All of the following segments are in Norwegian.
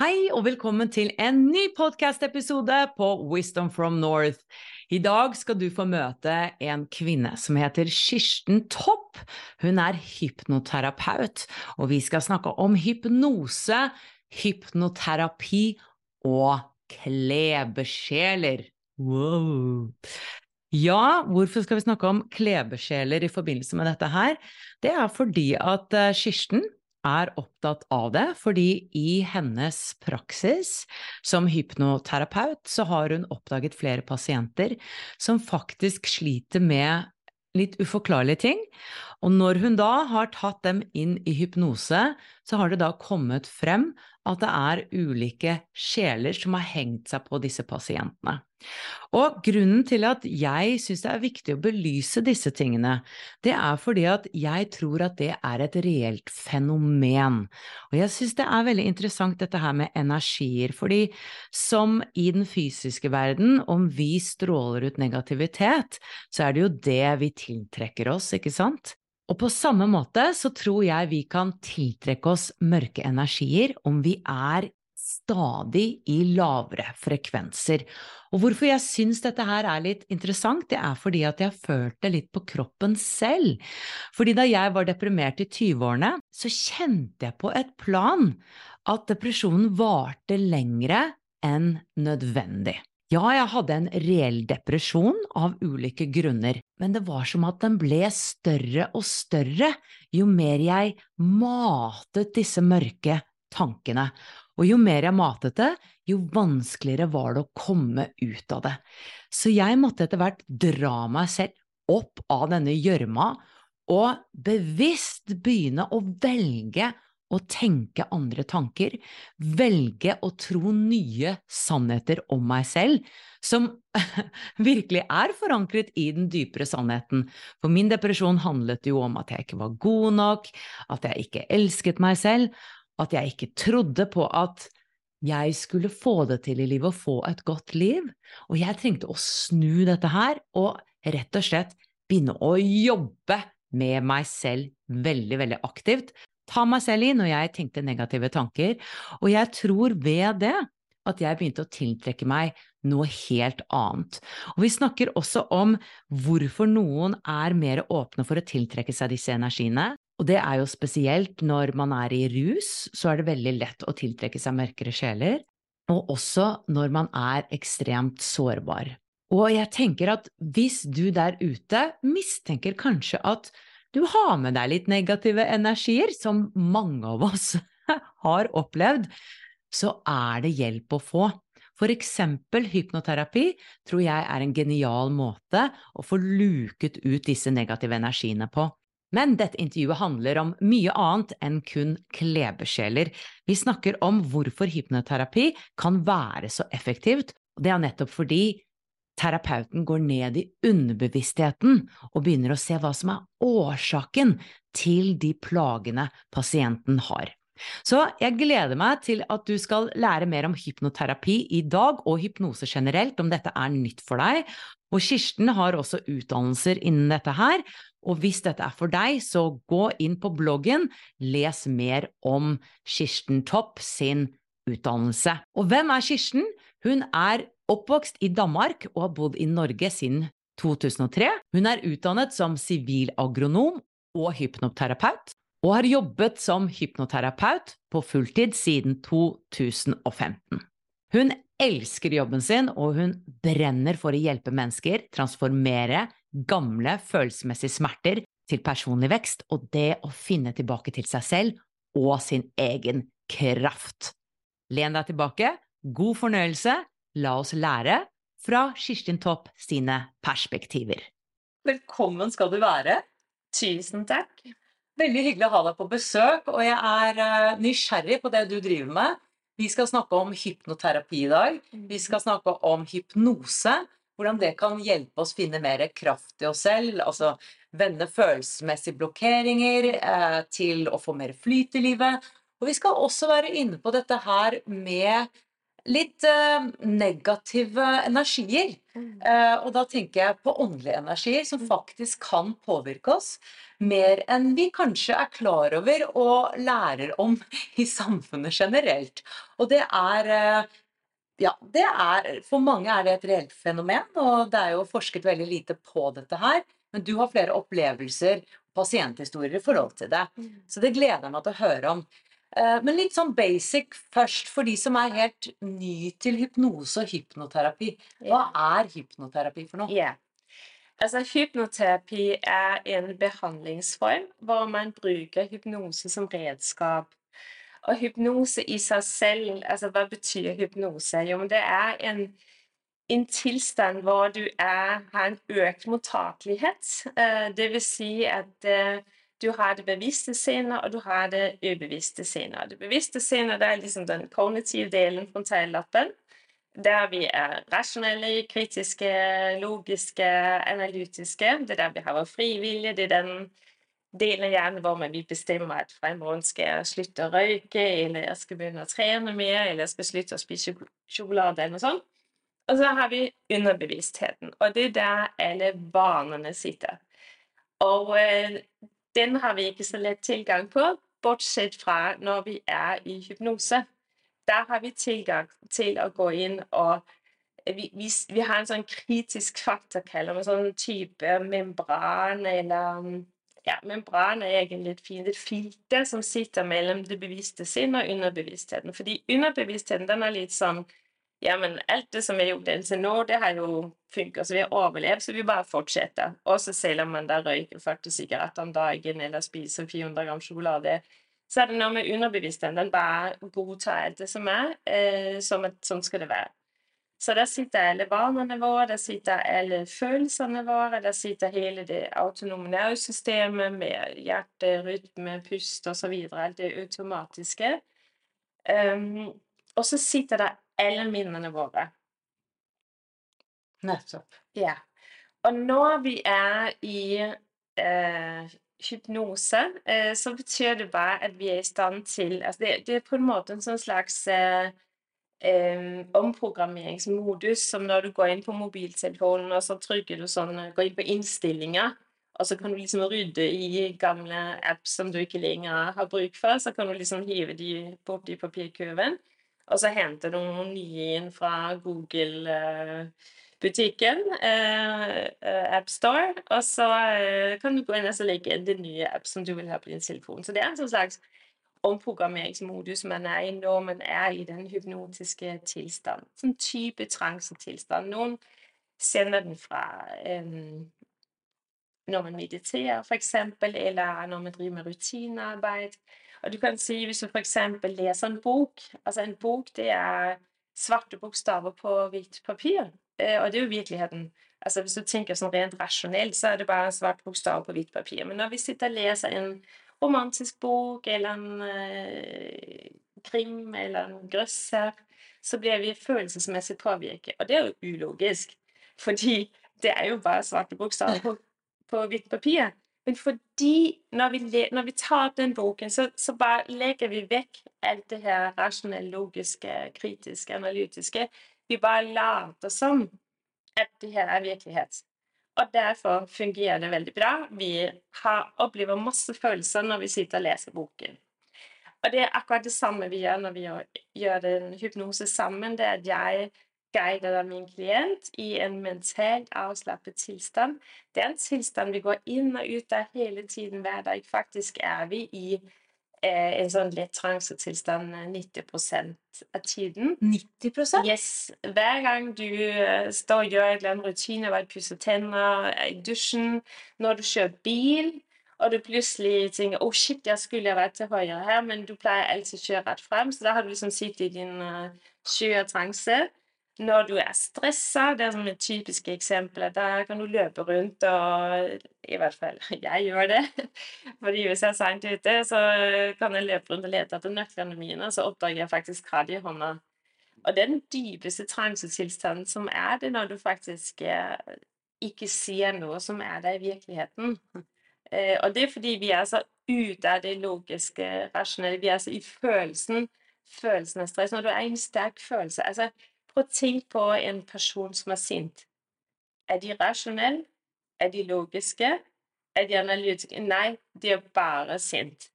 Hei og velkommen til en ny podcast-episode på Wisdom from North. I dag skal du få møte en kvinne som heter Kirsten Topp. Hun er hypnoterapeut, og vi skal snakke om hypnose, hypnoterapi og klebesjeler. Wow. Ja, hvorfor skal vi snakke om klebesjeler i forbindelse med dette her? Det er fordi at eh, Kirsten er opptatt av det, fordi i hennes praksis som hypnoterapeut så har hun oppdaget flere pasienter som faktisk sliter med litt uforklarlige ting. Og når hun da har tatt dem inn i hypnose, så har det da kommet frem at det er ulike sjeler som har hengt seg på disse pasientene. Og grunnen til at jeg syns det er viktig å belyse disse tingene, det er fordi at jeg tror at det er et reelt fenomen. Og jeg syns det er veldig interessant dette her med energier, fordi som i den fysiske verden, om vi stråler ut negativitet, så er det jo det vi tiltrekker oss, ikke sant? Og på samme måte så tror jeg vi kan tiltrekke oss mørke energier om vi er stadig i lavere frekvenser. Og hvorfor jeg syns dette her er litt interessant, det er fordi at jeg følte litt på kroppen selv. Fordi da jeg var deprimert i 20-årene, så kjente jeg på et plan at depresjonen varte lengre enn nødvendig. Ja, jeg hadde en reell depresjon av ulike grunner, men det var som at den ble større og større jo mer jeg matet disse mørke tankene. Og jo mer jeg matet det, jo vanskeligere var det å komme ut av det. Så jeg måtte etter hvert dra meg selv opp av denne gjørma og bevisst begynne å velge å tenke andre tanker, velge å tro nye sannheter om meg selv, som virkelig er forankret i den dypere sannheten. For min depresjon handlet jo om at jeg ikke var god nok, at jeg ikke elsket meg selv, at jeg ikke trodde på at jeg skulle få det til i livet og få et godt liv. Og jeg trengte å snu dette her og rett og slett begynne å jobbe med meg selv veldig, veldig aktivt ta meg selv i når jeg tenkte negative tanker, og jeg tror ved det at jeg begynte å tiltrekke meg noe helt annet. Og vi snakker også om hvorfor noen er mer åpne for å tiltrekke seg disse energiene. Og det er jo spesielt når man er i rus, så er det veldig lett å tiltrekke seg mørkere sjeler. Og også når man er ekstremt sårbar. Og jeg tenker at hvis du der ute mistenker kanskje at du har med deg litt negative energier, som mange av oss har opplevd, så er det hjelp å få. For eksempel hypnoterapi tror jeg er en genial måte å få luket ut disse negative energiene på. Men dette intervjuet handler om mye annet enn kun klebesjeler. Vi snakker om hvorfor hypnoterapi kan være så effektivt, og det er nettopp fordi terapeuten går ned i underbevisstheten og begynner å se hva som er årsaken til de plagene pasienten har. Så jeg gleder meg til at du skal lære mer om hypnoterapi i dag, og hypnose generelt, om dette er nytt for deg. Og Kirsten har også utdannelser innen dette her, og hvis dette er for deg, så gå inn på bloggen, les mer om Kirsten Topp sin utdannelse. Og hvem er Kirsten? Hun er oppvokst i Danmark og har bodd i Norge siden 2003. Hun er utdannet som sivilagronom og hypnoterapeut og har jobbet som hypnoterapeut på fulltid siden 2015. Hun elsker jobben sin, og hun brenner for å hjelpe mennesker transformere gamle følelsesmessige smerter til personlig vekst og det å finne tilbake til seg selv og sin egen kraft. Len deg tilbake, god fornøyelse, la oss lære fra Kirstin Topp sine perspektiver. Velkommen skal du være. Tusen takk. Veldig hyggelig å ha deg på besøk, og jeg er uh, nysgjerrig på det du driver med. Vi skal snakke om hypnoterapi i dag. Vi skal snakke om hypnose. Hvordan det kan hjelpe oss finne mer kraft i oss selv. Altså vende følelsesmessige blokkeringer eh, til å få mer flyt i livet. Og vi skal også være inne på dette her med litt uh, negative energier. Uh, og da tenker jeg på åndelige energier som faktisk kan påvirke oss mer enn vi kanskje er klar over og lærer om i samfunnet generelt. Og det er uh, ja, det er, For mange er det et reelt fenomen, og det er jo forsket veldig lite på dette her. Men du har flere opplevelser, pasienthistorier i forhold til det. Mm. Så det gleder jeg meg til å høre om. Eh, men litt sånn basic først, for de som er helt ny til hypnose og hypnoterapi. Hva er hypnoterapi for noe? Yeah. Altså, hypnoterapi er en behandlingsform hvor man bruker hypnose som redskap. Og hypnose i seg selv, altså hva betyr hypnose? Jo, men det er en, en tilstand hvor du er, har en økt mottakelighet. Eh, det vil si at eh, du har det bevisste sinnet, og du har det ubevisste sinnet. Det bevisste sinnet det er liksom den kognitive delen, frontallappen, der vi er rasjonelle, kritiske, logiske, analytiske. Det er der vi har vår frivillige. Det er den delen av hjernen hvor vi bestemmer at fremover skal jeg slutte å røyke, eller jeg skal begynne å trene mer, eller jeg skal slutte å spise sjokolade, eller noe sånt. Og så har vi underbevisstheten, og det er der alle barna sitter. Og eh, den har vi ikke så lett tilgang på, bortsett fra når vi er i hypnose. Der har vi tilgang til å gå inn og vi, vi, vi har en sånn kritisk faktor, kaller vi sånn type membran eller ja, membran er egentlig et fint et filter som sitter mellom det bevisste sinn og underbevisstheten. Fordi underbevisstheten den er litt sånn ja, men alt det som er gjort inntil nå, det har jo funka, så vi har overlevd, så vi bare fortsetter. Også selv om man da røyker 40 sigaretter om dagen eller spiser 400 gram sjokolade, så er det noe med underbevisstheten. Den bare godtar alt det som er, eh, som at sånn skal det være. Så der sitter alle barna våre, der sitter alle følelsene våre, der sitter hele det autonome nervesystemet med hjerte, rytme, pust osv. Alt det automatiske. Um, og så sitter det alle minnene våre. Nettopp. Ja. Og når vi er i eh, hypnose, eh, så betyr det bare at vi er i stand til altså det, det, er på en måte en sånn slags eh, eh, omprogrammeringsmodus, som når du går inn på mobiltelefonen og så trykker du sånn Går inn på innstillinger, og så kan du liksom rydde i gamle apps som du ikke lenger har bruk for. Så kan du liksom hive de bort i papirkurven. Og så henter noen nye inn fra Google-butikken, eh, eh, AppStore, og så eh, kan du gå inn og legge inn den nye app som du vil ha på din telefon. Så det er en sånn slags omprogrammeringsmodus man er i når man er i den hypnotiske tilstand. Sånn type transetilstand. Noen sender den fra eh, når man mediterer, f.eks., eller når man driver med rutinearbeid. Og du kan si, hvis du f.eks. leser en bok Altså, en bok, det er svarte bokstaver på hvitt papir. Eh, og det er jo virkeligheten. Altså, hvis du tenker sånn rent rasjonelt, så er det bare svart bokstav på hvitt papir. Men når vi sitter og leser en romantisk bok eller en eh, krim eller en grøsser, så blir vi følelsesmessig påvirket. Og det er jo ulogisk. Fordi det er jo bare svarte bokstaver på, på hvitt papir. Men fordi når vi, når vi tar opp den boken, så, så, bare legger vi vekk alt det her rasjonelle, logiske, kritiske, analytiske. Vi bare later som at det her er virkelighet. Og derfor fungerer det veldig bra. Vi har, opplever masse følelser når vi sitter og leser boken. Og det er akkurat det samme vi gjør når vi gjør en hypnose sammen. Det er at jeg guider min klient i en mentalt avslappet tilstand. Det er en tilstand vi går inn og ut av hele tiden hver dag. Faktisk er vi i eh, en sånn lett transetilstand 90 eh, av tiden. 90% Yes. Hver gang du uh, står og gjør en eller annen rutine, bare pusser tenner, er i dusjen, når du kjører bil og du plutselig tenker oh shit, jeg skulle vært til høyre her, men du pleier alltid å kjøre rett frem, så da har du liksom sittet i din uh, skjøre transe når du er stressa, det er som et typisk eksempel, da kan du løpe rundt og I hvert fall jeg gjør det. Fordi hvis jeg er seint ute, så kan jeg løpe rundt og lete etter nøklene mine, og så oppdager jeg faktisk hva de i hånda. Og det er den dypeste transetilstanden som er det når du faktisk eh, ikke ser noe som er der i virkeligheten. Eh, og det er fordi vi er så ute av det logiske, rasjonelle. Vi er så i følelsen. Følelsen av stress. Når du er i en sterk følelse altså Prøv å tenke på en person som er sint. Er de rasjonelle? Er de logiske? Er de analytiske? Nei, de er bare sint.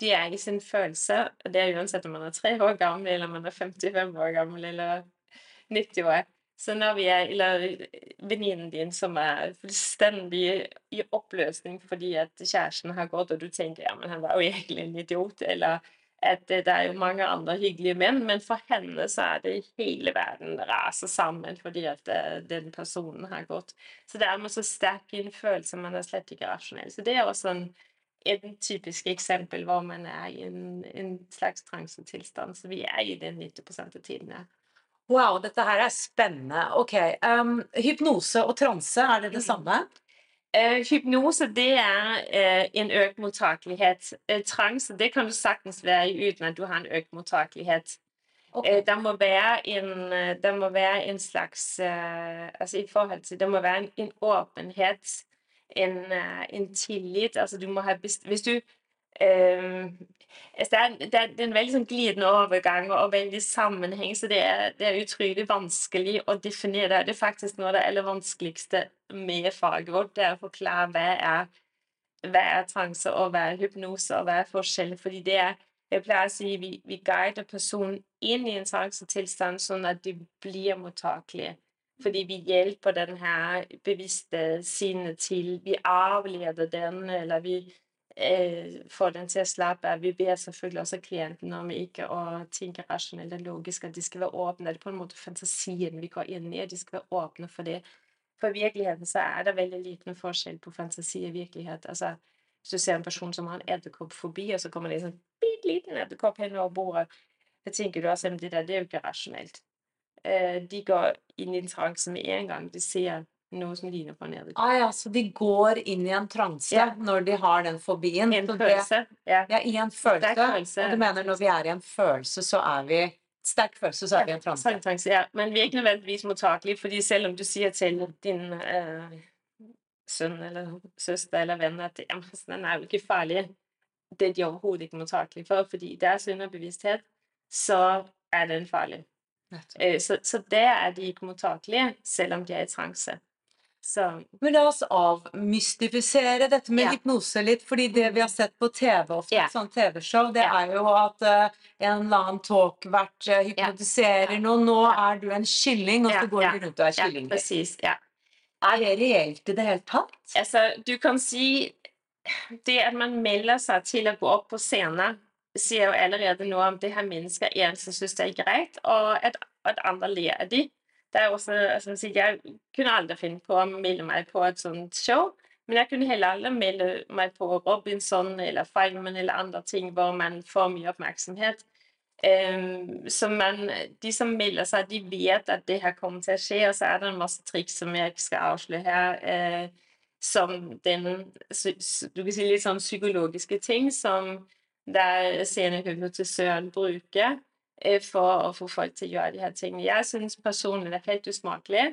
De er i sin følelse, det er uansett om man er tre år gammel, eller man er 55 år gammel, eller 90 år. Så når vi er, Eller venninnen din som er fullstendig i oppløsning fordi at kjæresten har gått, og du tenker ja, men han var jo egentlig en idiot, eller det er jo mange andre hyggelige menn, men for henne så er det hele verden raser sammen fordi at eh, den personen har gått. Så det er med så sterk en følelse, man er slett ikke rasjonell. Så det er også en, en typisk eksempel hvor man er i en, en slags transetilstand. Så vi er i det 90 av tiden. Wow, dette her er spennende. Ok, um, Hypnose og transe, er det det mm. Uh, hypnose det er uh, en økt mottakelighet. Uh, transe det kan du sagtens være i uten at du har en økt mottakelighet. Okay. der, må være en, der må være en slags altså i forhold til, Det må være en, en åpenhet, en, en, tillit. altså du må ha Hvis du altså det, er, det, er, en veldig sånn glidende overgang og veldig sammenheng, så det er, det er, utrolig vanskelig å definere. Det er faktisk noe av det aller vanskeligste med faget vårt, det er å forklare hva er, hva er transe og hva er hypnose, og hva er forskjellen. Fordi det er jeg pleier å si vi, vi guider personen inn i en transetilstand sånn at de blir mottakelige. Fordi vi hjelper den her bevisste sinnet til Vi avleder den, eller vi få den til å slappe av. Vi ber selvfølgelig også klienten om ikke å tenke rasjonelt og logisk, at de skal være åpne. Det er på en måte fantasien vi går inn i, at de skal være åpne for det. For virkeligheten så er det veldig liten forskjell på fantasi og virkelighet. Altså, hvis du ser en person som har en edderkopp forbi, og så kommer det en sånn bitte liten edderkopp henover bordet, da tenker du altså det der det er jo ikke rasjonelt. Øh, de går inn i en transe med en gang de ser noe som ligner på edderkopp. Ah, ja, så de går inn i en transe ja. når de har den fobien? En følelse. Ja. ja. i en følelse. følelse. Og du mener når vi er i en følelse, så er vi Sterk følelse, så er vi i en transe. transe ja. Men vi er ikke nødvendigvis mottakelige, fordi selv om du sier til din øh, sønn eller søster eller venn at ja, den er jo ikke farlig, det er de overhodet ikke mottakelige for, fordi deres underbevissthet, så er den farlig. Øh, så, så der er de ikke mottakelige, selv om de er i transe. Så. Men la oss avmystifisere dette med yeah. hypnose litt. fordi det vi har sett på TV ofte, yeah. sånn TV-show, det yeah. er jo at uh, en eller annen talkvert uh, hypnotiserer yeah. noen. Nå er du en kylling, og så går du rundt og er kylling. Er det reelt i det hele tatt? Altså, du kan si Det at man melder seg til å gå opp på scenen, sier jo allerede noe om det her mennesket en som syns det er greit, og at, at andre ler av de det er også, altså, Jeg kunne aldri finne på å melde meg på et sånt show. Men jeg kunne heller aldri melde meg på Robinson eller Feynman eller andre ting hvor man får mye oppmerksomhet. Um, så man, de som melder seg, de vet at det her kommer til å skje. Og så er det en masse triks som jeg ikke skal avsløre her, uh, som den du kan si litt sånn psykologiske ting som der scenehypnotisøren bruker. Øh, for å få folk til å gjøre de her tingene. Jeg syns personlig det er helt usmakelig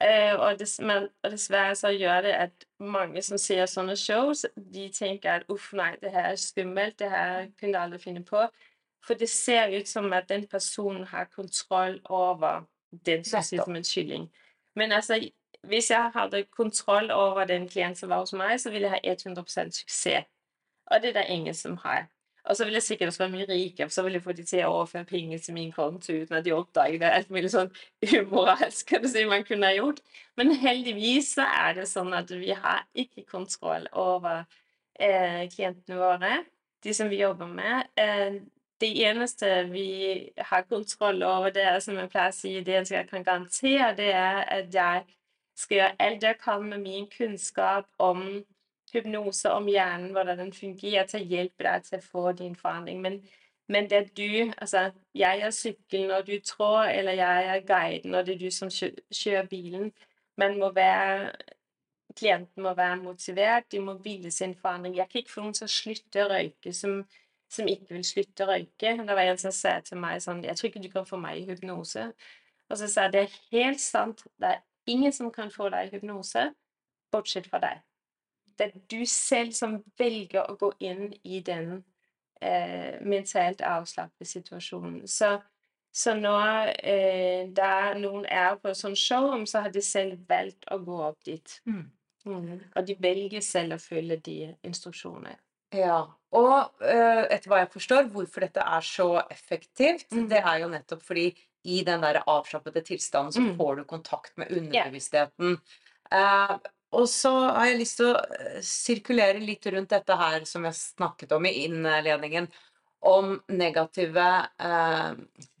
Eh, og, dess, men, og, dessverre så gjør det at mange som ser sånne shows, de tenker at uff, nei, det her er skummelt, det her kunne jeg aldri finne på. For det ser ut som at den personen har kontroll over den som sitter som en kylling. Men altså, hvis jeg hadde kontroll over den klienten som var hos meg, så ville jeg ha 100% suksess. Og det er det ingen som har. Og så vil jeg sikkert også være mye rikere, for så vil jeg få de til å overføre penger til min konto uten at de oppdager det. Alt mulig sånn umoralsk kan du si man kunne ha gjort. Men heldigvis så er det sånn at vi har ikke kontroll over eh, klientene våre, de som vi jobber med. Eh, det eneste vi har kontroll over, det er som jeg pleier å si, det eneste jeg kan garantere, det er at jeg skal gjøre alt jeg kan med min kunnskap om hypnose om hjernen, hvordan den fungerer, til å hjelpe deg til å få din forandring. Men, men det er du Altså, jeg er sykkelen, og du trår, eller jeg er guiden, og det er du som kjører bilen. Man må være Klienten må være motivert, de må ville sin forandring. Jeg kan ikke få noen til å slutte å røyke som, som ikke vil slutte å røyke. Det var en som sa til meg sånn Jeg tror ikke du kan få meg i hypnose. Og så sa jeg det er helt sant. Det er ingen som kan få deg i hypnose, bortsett fra deg det er du selv som velger å gå inn i den eh, mentalt avslappede situasjonen. Så, så når eh, der noen er på et sånt show, så har de selv valgt å gå opp dit. Mm. Mm. Og de velger selv å følge de instruksjonene. Ja, og uh, etter hva jeg forstår, hvorfor dette er så effektivt, mm. det er jo nettopp fordi i den der avslappede tilstanden så mm. får du kontakt med underbevisstheten. Yeah. Og så har jeg lyst til å eh, sirkulere litt rundt dette her som jeg snakket om i innledningen, om negative eh,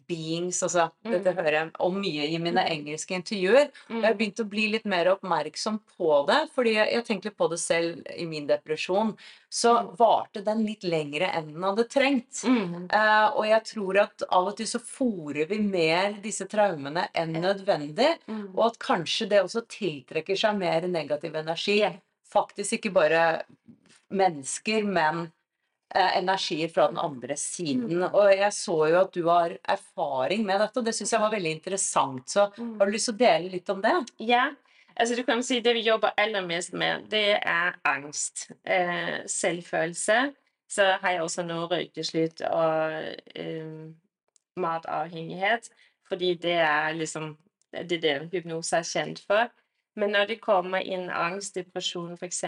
beings, altså mm. dette hører jeg om mye i mine engelske intervjuer. Mm. Jeg har begynt å bli litt mer oppmerksom på det, fordi jeg, jeg tenkte på det selv i min depresjon. Så mm. varte den litt lengre enn den hadde trengt. Mm. Uh, og jeg tror at av og til så fòrer vi mer disse traumene enn nødvendig, mm. og at kanskje det også tiltrekker seg mer negativ energi. Faktisk ikke bare mennesker, men energier fra den andre siden. Mm. Og jeg så jo at du har erfaring med dette, og det syns jeg var veldig interessant. Så mm. har du lyst til å dele litt om det? Ja. Altså, du kan si Det vi jobber aller mest med, det er angst. Eh, selvfølelse. Så har jeg også nå røykeslutt og eh, matavhengighet. Fordi det er liksom det det hypnose er kjent for. Men når det kommer inn angst, depresjon f.eks.,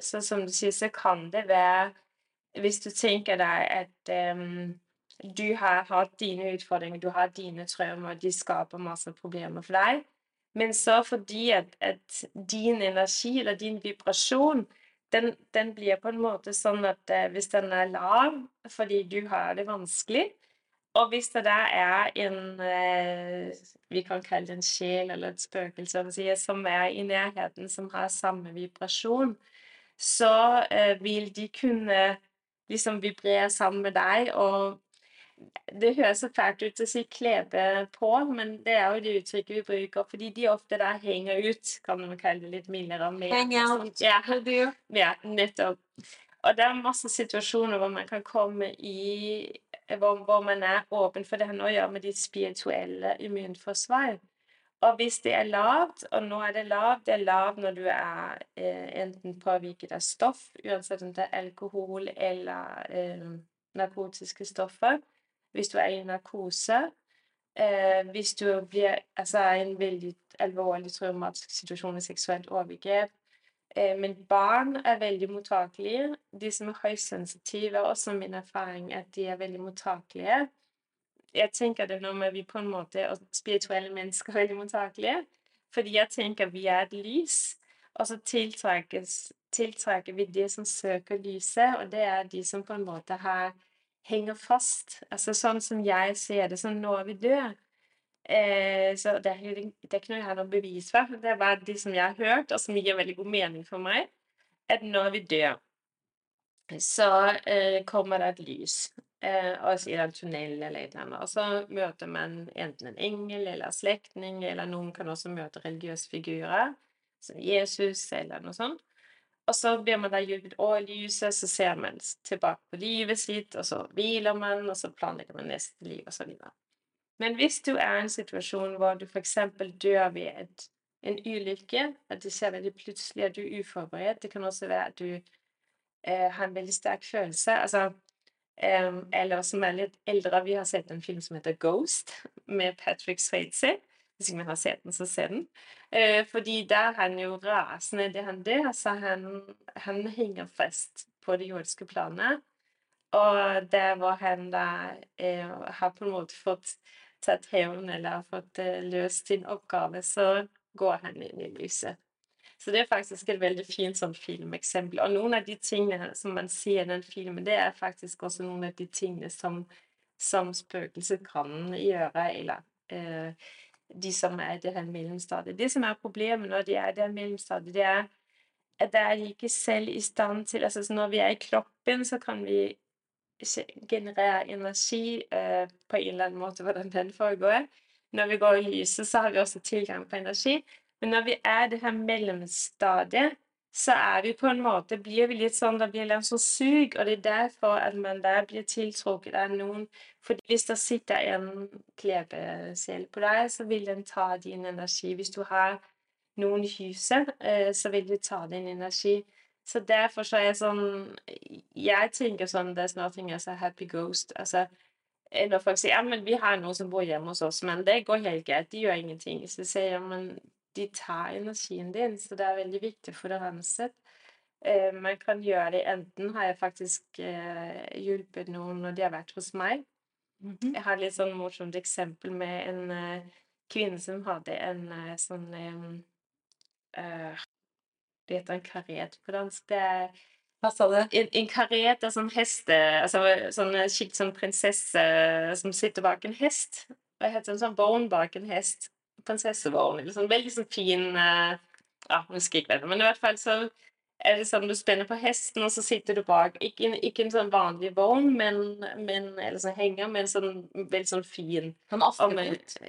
så som du sier, så kan det være hvis du tenker deg at um, du har hatt dine utfordringer, du har dine traumer, de skaper masse problemer for deg, men så fordi at, at din energi eller din vibrasjon den, den, blir på en måte sånn at uh, hvis den er lav fordi du har det vanskelig, og hvis det der er en uh, Vi kan kalle det en sjel eller et spøkelse som er i nærheten, som har samme vibrasjon, så uh, vil de kunne liksom vibrere sammen med deg. Og det høres så fælt ut å si 'klebe på', men det er jo det uttrykket vi bruker. Fordi de ofte der henger ut, kan man kalle det litt mildere. Hang out. Ja, ja, nettopp. Og det er masse situasjoner hvor man kan komme i hvor, hvor man er åpen for det har noe å gjøre med ditt spirituelle immunforsvar. Og hvis det er lavt, og nå er det lavt Det er lavt når du er eh, enten påvirket av stoff, uansett om det er alkohol eller eh, narkotiske stoffer. Hvis du er i narkose. Eh, hvis du blir altså i en veldig alvorlig traumatisk situasjon i seksuelt overgrep. Eh, men barn er veldig mottakelige. De som er høysensitive, også min erfaring at de er veldig mottakelige jeg tenker det nå med vi på en måte og spirituelle mennesker er veldig mottakelige. Fordi jeg tenker vi er et lys, og så tiltrekker vi de som søker lyset, og det er de som på en måte har, henger fast. Altså sånn som jeg ser det, sånn når vi dør. Eh, så det er, det er, ikke noe jeg har noe bevis for. Det er bare de som jeg har hørt, og som gir veldig god mening for meg, at når vi dør, så eh, kommer det et lys eh, altså i en tunnel eller et eller annet. Og så møter man enten en engel eller slektning, eller noen kan også møte religiøse figurer, som Jesus eller noe sånt. Og så blir man da hjulpet over lyset, så ser man tilbake på livet sitt, og så hviler man, og så planlegger man neste liv, og så videre. Men hvis du er i en situasjon hvor du f.eks. dør ved et en ulykke, at det skjer veldig plutselig, at du er uforberedt. Det kan også være at du eh, har en veldig sterk følelse. Altså, eller som er litt eldre, vi har sett en film som heter Ghost, med Patrick Swayze. Hvis ikke man har sett den, så se den. Eh, fordi der er han jo rasende det han det. så han, han henger fast på det jordiske planet. Og der hvor han da eh, har på en måte fått tatt hevn eller fått eh, løst sin oppgave, så går han inn i lyset. Så det er faktisk et veldig fint sånn filmeksempel. Og noen av de tingene som man ser i den filmen, det er faktisk også noen av de tingene som, som spøkelset kan gjøre, eller eh, de som er i det her mellomstadiet. Det som er problemet når de er i det mellomstadiet, det er at de ikke selv i stand til altså Når vi er i kroppen, så kan vi generere energi eh, på en eller annen måte, hvordan den foregår. Når vi går i lyset, så har vi også tilgang på energi. Men når vi er i det her mellomstadiet, så er vi på en måte blir vi litt sånn, Det blir en sånn sug, og det er derfor at man der blir tiltrukket av noen. fordi hvis det sitter en klebesel på deg, så vil den ta din energi. Hvis du har noen i huset, eh, så vil de ta din energi. Så derfor så er jeg sånn Jeg tenker sånn There's nothing as a happy ghost. Altså, når folk sier ja, men vi har noen som bor hjemme hos oss, men det går helt greit, de gjør ingenting. Så sier jeg men de tar energien din, så det er veldig viktig å rense. Eh, man kan gjøre det enten har jeg faktisk eh, hjulpet noen når de har vært hos meg. Mm -hmm. Jeg har et litt sånn morsomt eksempel med en eh, kvinne som hadde en uh, sånn eh, uh, Det heter en karet på dansk. Det er hva sa du? En, en karet er sånn heste altså Sånn skikkelig sånn prinsesse som sitter bak en hest. Hva heter? En sånn vogn bak en hest prinsessevogn. Eller sånn veldig sånn fin uh, Ja, hun husker ikke det, men i hvert fall så er det sånn du spenner på hesten, og så sitter du bak. Ikke, ikke en sånn vanlig vogn, men, men, eller sånn henger, men sånn veldig sånn fin. Sånn?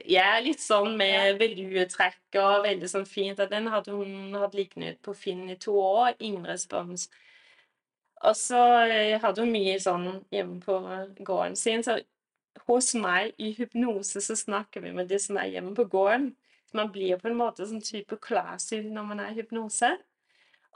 Ja, litt sånn med ja. veluetrekk og veldig sånn fint. Og den hadde hun hatt liggende ut på Finn i to år. Ingen respons. Og så eh, hadde hun mye sånn hjemme på gården sin, så hos meg i hypnose så snakker vi med de som er hjemme på gården. Man blir på en måte sånn type klarsyn når man er i hypnose.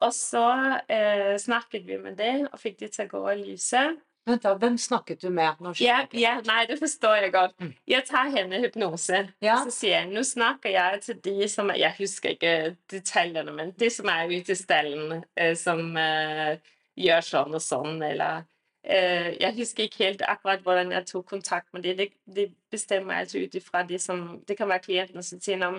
Og så eh, snakket vi med dem og fikk de til å gå i lyset. Vent da, Hvem snakket du med? Ja, ja, nei, det forstår jeg godt. Mm. Jeg tar henne i hypnose. Ja. Så sier jeg nå snakker jeg til de som Jeg husker ikke detaljene, men de som er ute i stellen, eh, som eh, gjør sånn og sånn, eller jeg husker ikke helt akkurat hvordan jeg tok kontakt med dem. Det, det bestemmer jeg altså ut ifra det som Det kan være klientene som sier om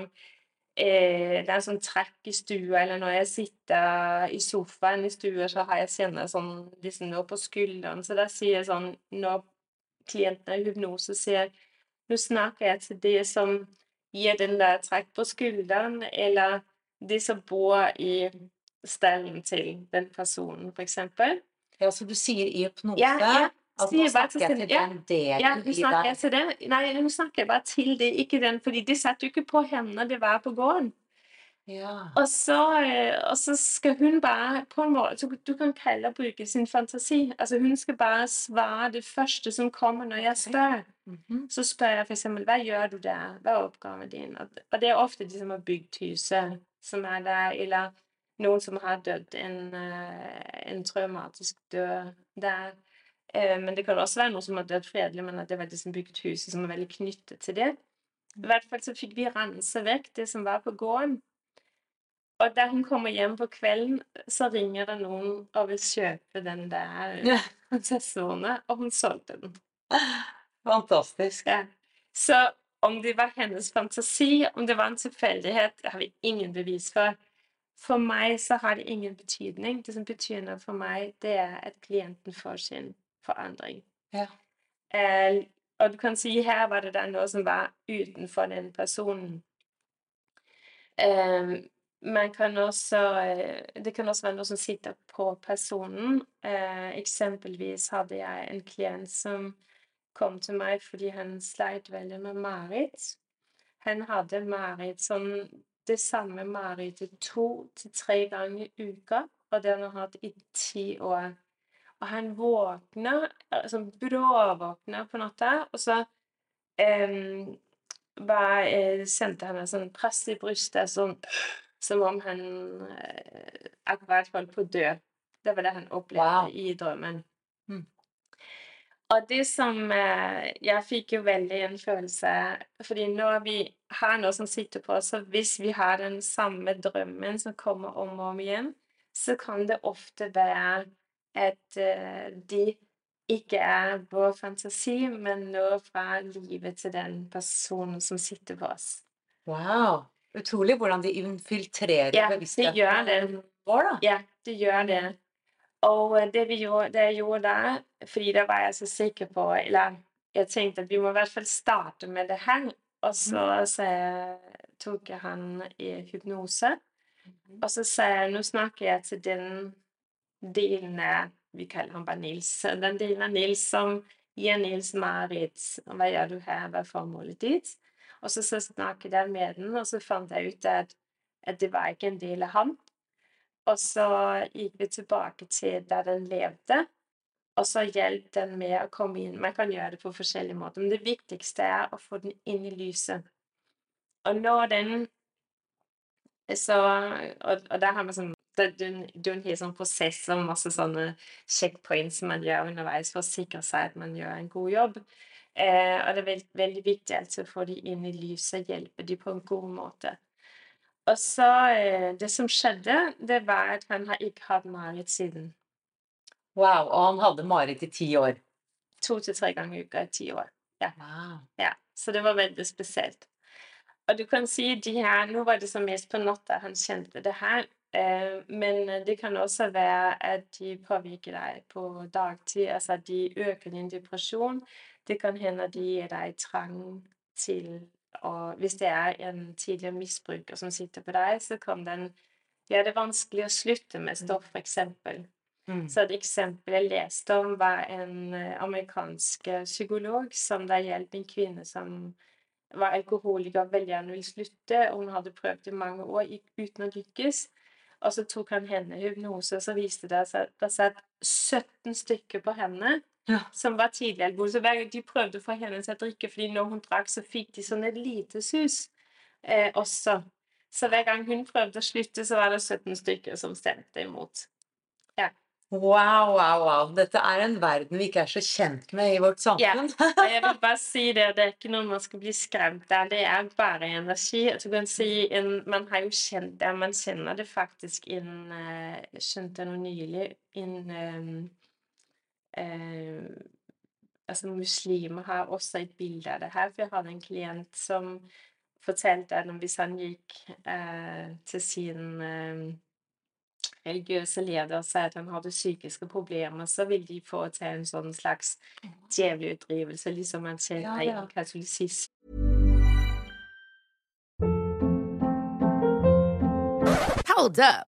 eh, det er en sånn trekk i stua, eller når jeg sitter i sofaen i stua, så har jeg kjenner sånn liksom nå på skulderen. Så da sier jeg sånn Når klientene i hypnose sier Nå snakker jeg til det som gir den der trekk på skulderen, eller de som bor i stallen til den personen, f.eks. Ja, så du sier i hypnose ja, ja. at nå snakker jeg til den delen ja, til den. Nei, nå snakker jeg bare til det, ikke den, fordi de satt jo ikke på henne, det var på gården. Ja. Og, så, øh, og så skal hun bare på en måte Du kan kalle og bruke sin fantasi. Altså Hun skal bare svare det første som kommer når jeg spør. Mm -hmm. Så spør jeg f.eks.: Hva gjør du der? Hva er oppgaven din? Og det er ofte de som har bygd huset, som er der. Eller noen som har dødd en, eh, en traumatisk død der. Eh, men det kan også være noen som har dødd fredelig, men at det var de som bygget huset, som er veldig knyttet til det. I hvert fall så fikk vi rense vekk det som var på gården. Og da hun kommer hjem på kvelden, så ringer det noen og vil kjøpe den der ja. og hun solgte den. Fantastisk. Ja. Så om det var hennes fantasi, om det var en tilfeldighet, det har vi ingen bevis for. For meg så har det ingen betydning. Det som betyr noe for meg, det er at klienten får sin forandring. Ja. Eh, og du kan si her var det da noe som var utenfor den personen. Eh, man kan også, eh, det kan også være noe som sitter på personen. Eh, eksempelvis hadde jeg en klient som kom til meg fordi han sleit veldig med mareritt. Han hadde mareritt sånn det samme marerittet to til tre ganger i uka, og det han har hatt i ti år. Og han våkner, altså bråvåkner på natta, og så um, var, eh, sendte han en sånn press i brystet, sånn, som om han eh, akkurat holdt på å dø. Det var det han opplevde Wow. i drømmen. Og det som eh, Jeg fikk jo veldig en følelse Fordi når vi har noe som sitter på oss, så hvis vi har den samme drømmen som kommer om og om igjen, så kan det ofte være at eh, de ikke er vår fantasi, men noe fra livet til den personen som sitter på oss. Wow. Utrolig hvordan de infiltrerer Ja, det bevisstheten det. vår, da. Ja, det gjør det. Og øh, det, vi gjorde, det jeg gjorde der, fordi da var jeg så sikker på Eller jeg tenkte at vi må i hvert fall starte med det her. Og så, så jeg, tok jeg han i hypnose. Og så sa jeg nå snakker jeg til den delen av Vi kaller han bare Nils. Den delen av Nils som gir Nils Marit Hva gjør du her? Hva er formålet ditt? Og så, så snakket jeg med den, og så fant jeg ut at, at det var ikke en del av ham. Og så gikk vi tilbake til der den levde, og så hjalp den med å komme inn. Man kan gjøre det på forskjellige måter, men det viktigste er å få den inn i lyset. Og når den så, og, og der har man sånn er en- hel sånn prosess og masse sånne checkpoints som man gjør underveis for å sikre seg at man gjør en god jobb. Eh, og det er veld, veldig viktig altså å få de inn i lyset, hjelpe de på en god måte. Og så eh, Det som skjedde, det var at han har ikke hatt mareritt siden. Wow. Og han hadde mareritt i ti år. To til tre ganger i uka i ti år. Ja. Wow. Ja, så det var veldig spesielt. Og du kan si de her Nå var det som mest på natta han kjente det her. Eh, men det kan også være at de påvirker deg på dagtid. Altså at de øker din depresjon. Det kan hende at de gir deg trang til å Hvis det er en tidligere misbruker som sitter på deg, så kan den gjøre det vanskelig å slutte med stoff, f.eks. Mm. Så et eksempel jeg leste om, var en eh, amerikansk eh, psykolog som da hjalp en kvinne som var alkoholiker og veldig gjerne ville slutte. og Hun hadde prøvd i mange år uten å lykkes. Og så tok han henne hypnose, og så viste det seg at det satt 17 stykker på henne Ja. som var tidligere alkoholiker. Så hver gang de prøvde å få henne til å drikke, fordi når hun drakk, så fikk de sånn et lite sus eh, også. Så hver gang hun prøvde å slutte, så var det 17 stykker som stemte imot. Wow, wow, wow. Dette er en verden vi ikke er så kjent med i vårt samfunn. Ja, jeg vil bare si det, det er ikke noe man skal bli skremt av. Det er bare energi. Du kan si, en, Man har jo kjent det, man kjenner det faktisk innen Skjønte Jeg noe nylig innen eh, Altså, muslimer har også et bilde av det her. For jeg hadde en klient som fortalte at hvis han gikk eh, til sin eh, religiøse leder og sa at han hadde psykiske problemer, så ville de få til en sånn slags djevelutdrivelse, liksom man ser Ja, i ja. katolisisme. Hold up.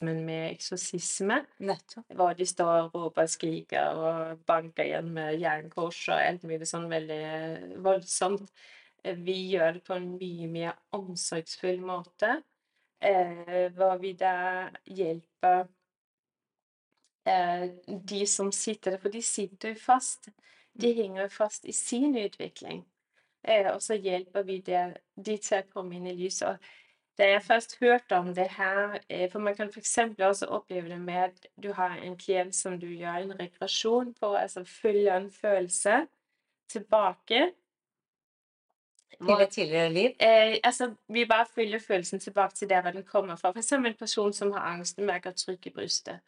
Men med eksorsisme, hvor de står og roper og skriker og banker igjen med jernkors og alt mulig sånn veldig voldsomt. Vi gjør det på en mye mer omsorgsfull måte, eh, hvor vi da hjelper eh, de som sitter der, for de sitter jo fast. De henger jo fast i sin utvikling. Eh, og så hjelper vi det, de til å komme inn i lyset. Da jeg først hørte om det her eh, For man kan f.eks. også oppleve det med at du har en klient som du gjør en regresjon på, altså følger en følelse tilbake. Til et tidligere liv. Eh, altså, vi bare følger følelsen tilbake til der hvor den kommer fra. Eksempel en person som har angst, merker trykk i brystet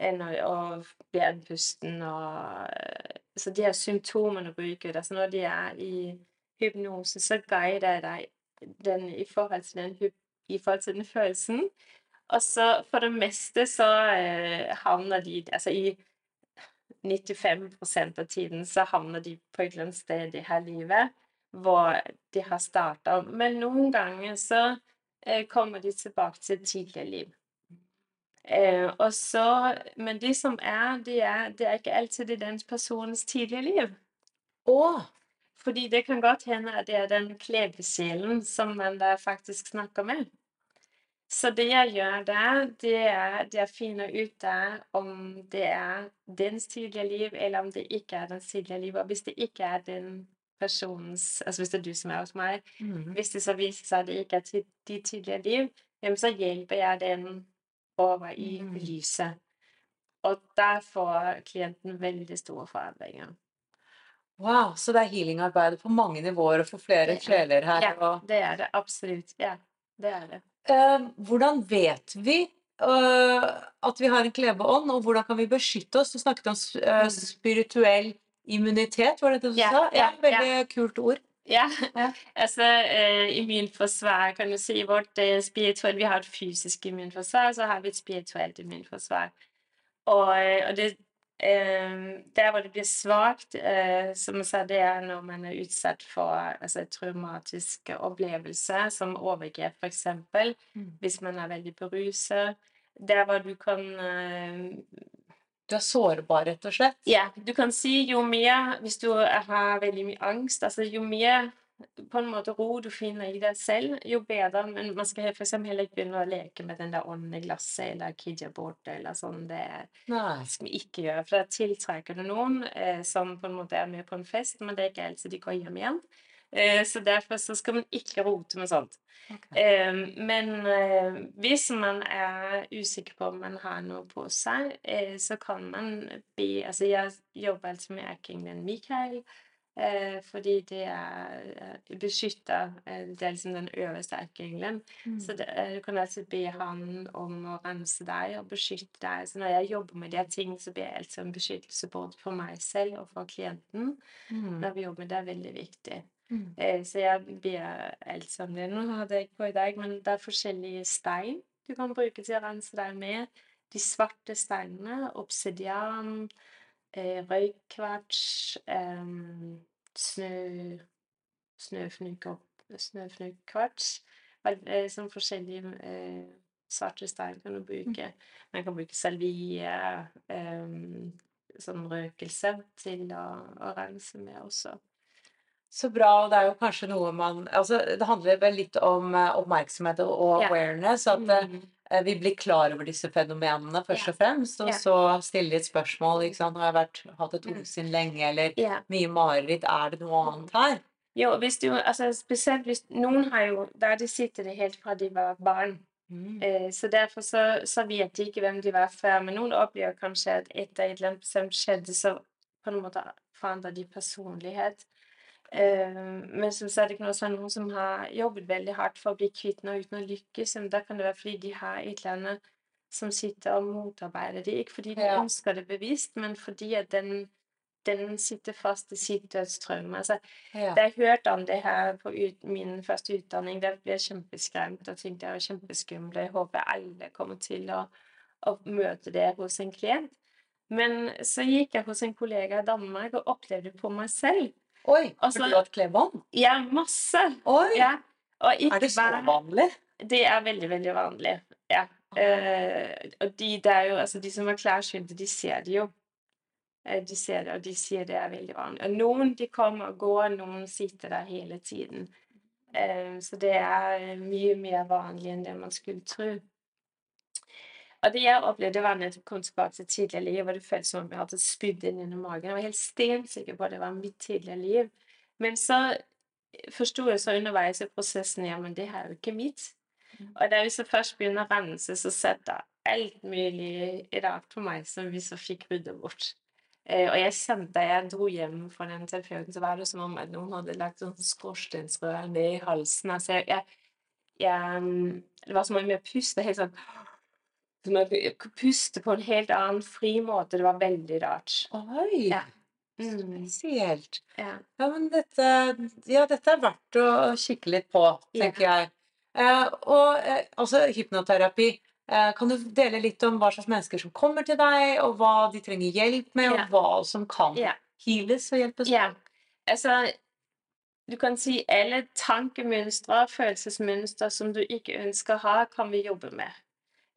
eh, og blir andpusten og eh, Så de her symptomene bruker det. Så når de er i hypnose, så guider jeg deg den i forhold til den, hyp- i forhold til den følelsen. Og så for det meste så eh, havner de Altså i 95% av tiden så havner de på et eller annet sted i her livet hvor de har starta. Men noen ganger så eh, kommer de tilbake til tidligere liv. Eh, og så, men det som er, det er, det er ikke alltid i den personens tidligere liv. Og Fordi det kan godt hende at det er den klebesjelen som man da faktisk snakker med. Så det jeg gjør der, det er, det er å finne ut der om det er dens tidligere liv, eller om det ikke er dens tidligere liv. Og hvis det ikke er den personens Altså hvis det er du som er hos meg, mm. hvis det så viser seg at det ikke er de tidligere liv, så hjelper jeg den over i Mm. lyset. Og der får klienten veldig store forandringer. Wow, så det er healingarbeid på mange nivåer og for flere er- sjeler her. Ja, det er det absolutt. Ja, det er det. Eh, hvordan vet vi eh, at vi har en klebeånd, og hvordan kan vi beskytte oss? Du snakket om eh, Mm. spirituell immunitet, var det det du yeah, sa? ja, veldig kult ord. Ja, altså eh, immunforsvar kan du si vårt eh, spirituelle Vi har et fysisk immunforsvar, så har vi et spirituelt immunforsvar. Og, og det eh, hvor det blir svakt, eh, som jeg sa, det er når man er utsatt for altså, traumatiske opplevelser, som overgrep f.eks. Mm. Hvis man er veldig beruset. Der hvor du kan eh, Du er sårbar, rett og slett. ja, du kan si jo mer Hvis du har veldig mye angst, altså jo mer på en måte ro du finner i deg selv, jo bedre. Men man skal f.eks. heller ikke begynne å leke med den der ånden i glasset eller kidja-bordet eller sånn. Det Nei. skal vi ikke gjøre, for da tiltrekker du noen eh, som på en måte er med på en fest, men det er ikke alltid de går hjem igjen. Eh, så derfor så skal man ikke rote med sånt. Okay. Eh, men eh, hvis man er usikker på om man har noe på seg, eh, så kan man be Altså, jeg jobber altså med erkeengelen Mikael, fordi det er eh, beskytter eh, Det er liksom den øverste erkeengelen. Mm. Så det, eh, du kan altså be han om å rense deg og beskytte deg. Så når jeg jobber med de ting, så blir jeg altså en beskyttelse både for meg selv og for klienten. Mm. Når vi jobber med det, er veldig viktig. Mm. Eh, Så jeg ber altså om det. Nå hadde jeg ikke på i dag, men det er forskjellige stein du kan bruke til å rense deg med. De svarte steinene, obsidian, eh, røykkvarts, eh, snø. Vel, eh, Sånn forskjellige svarte stein kan du bruke. Man kan bruke salvie, sånn røkelse, til å, å rense med også. Så bra, og det er jo kanskje noe man Altså, det handler vel litt om eh, oppmerksomhet og awareness. At eh, Mm. eh, vi blir klar over disse fenomenene først og fremst, og så stille litt spørsmål. ikke sant? Har jeg vært, hatt et Mm. lenge, eller mye mareritt? Er det noe annet her? Jo, hvis du, altså spesielt hvis Noen har jo Der de sitter det helt fra de var barn. Mm. Eh, så derfor så, så vet de ikke hvem de var før. Men noen opplever kanskje at etter et eller annet som skjedde, så på en måte forandrer de personlighet. Eh, men som sagt, det kan også være noen som har jobbet veldig hardt for å bli kvitt noe uten å lykkes. Men da kan det være fordi de har et eller annet som sitter og motarbeider det. Ikke fordi de Ja. ønsker det bevisst, men fordi at den, den sitter fast i sitt dødstraume. Altså, Ja. da jeg hørte om det her på ut, min første utdanning, da ble jeg kjempeskremt og tenkte jeg var kjempeskummel. Jeg håper alle kommer til å, å møte det hos en klient. Men så gikk jeg hos en kollega i Danmark og opplevde det på meg selv. Oi, Og så- har du hatt klebånd? Ja, masse. Oi! Ja. Er det så vanlig? Det er veldig, veldig vanlig. Ja. Eh, og de, jo, altså, de som er klarsynte, de ser det jo. Eh, De ser det, og de sier det er veldig vanlig. Og noen de kommer og går, noen sitter der hele tiden. Eh, Så det er mye mer vanlig enn det man skulle tro. Og det jeg opplevde, var når å komme tilbake til tidligere liv, og det føltes som om jeg hadde spydd inn i magen. Jeg var helt stensikker på at det var mitt tidligere liv. Men så forsto jeg så underveis i prosessen ja, men det her er jo ikke mitt. Og da vi så først begynner å rense, så setter alt mulig rart på meg som vi så fikk ryddet bort. Eh, og jeg kjente da jeg dro hjem fra den terapeuten, så var det som om at noen hadde lagt sånn skorsteinsrør ned i halsen. Altså, jeg, jeg, jeg, mm, det var som om jeg pustet helt sånn Som man puste på en helt annen fri måte. Det var veldig rart. Oi, Ja. Mm, spesielt. ja. Ja, men dette, ja, dette er verdt å kikke litt på, tenker jeg. Eh, og eh, altså hypnoterapi. Eh, kan du dele litt om hva slags mennesker som kommer til deg, og hva de trenger hjelp med, Ja. og hva som kan Ja. heales og hjelpes? Ja, altså du kan si alle tankemønstre, følelsesmønstre som du ikke ønsker å ha, kan vi jobbe med.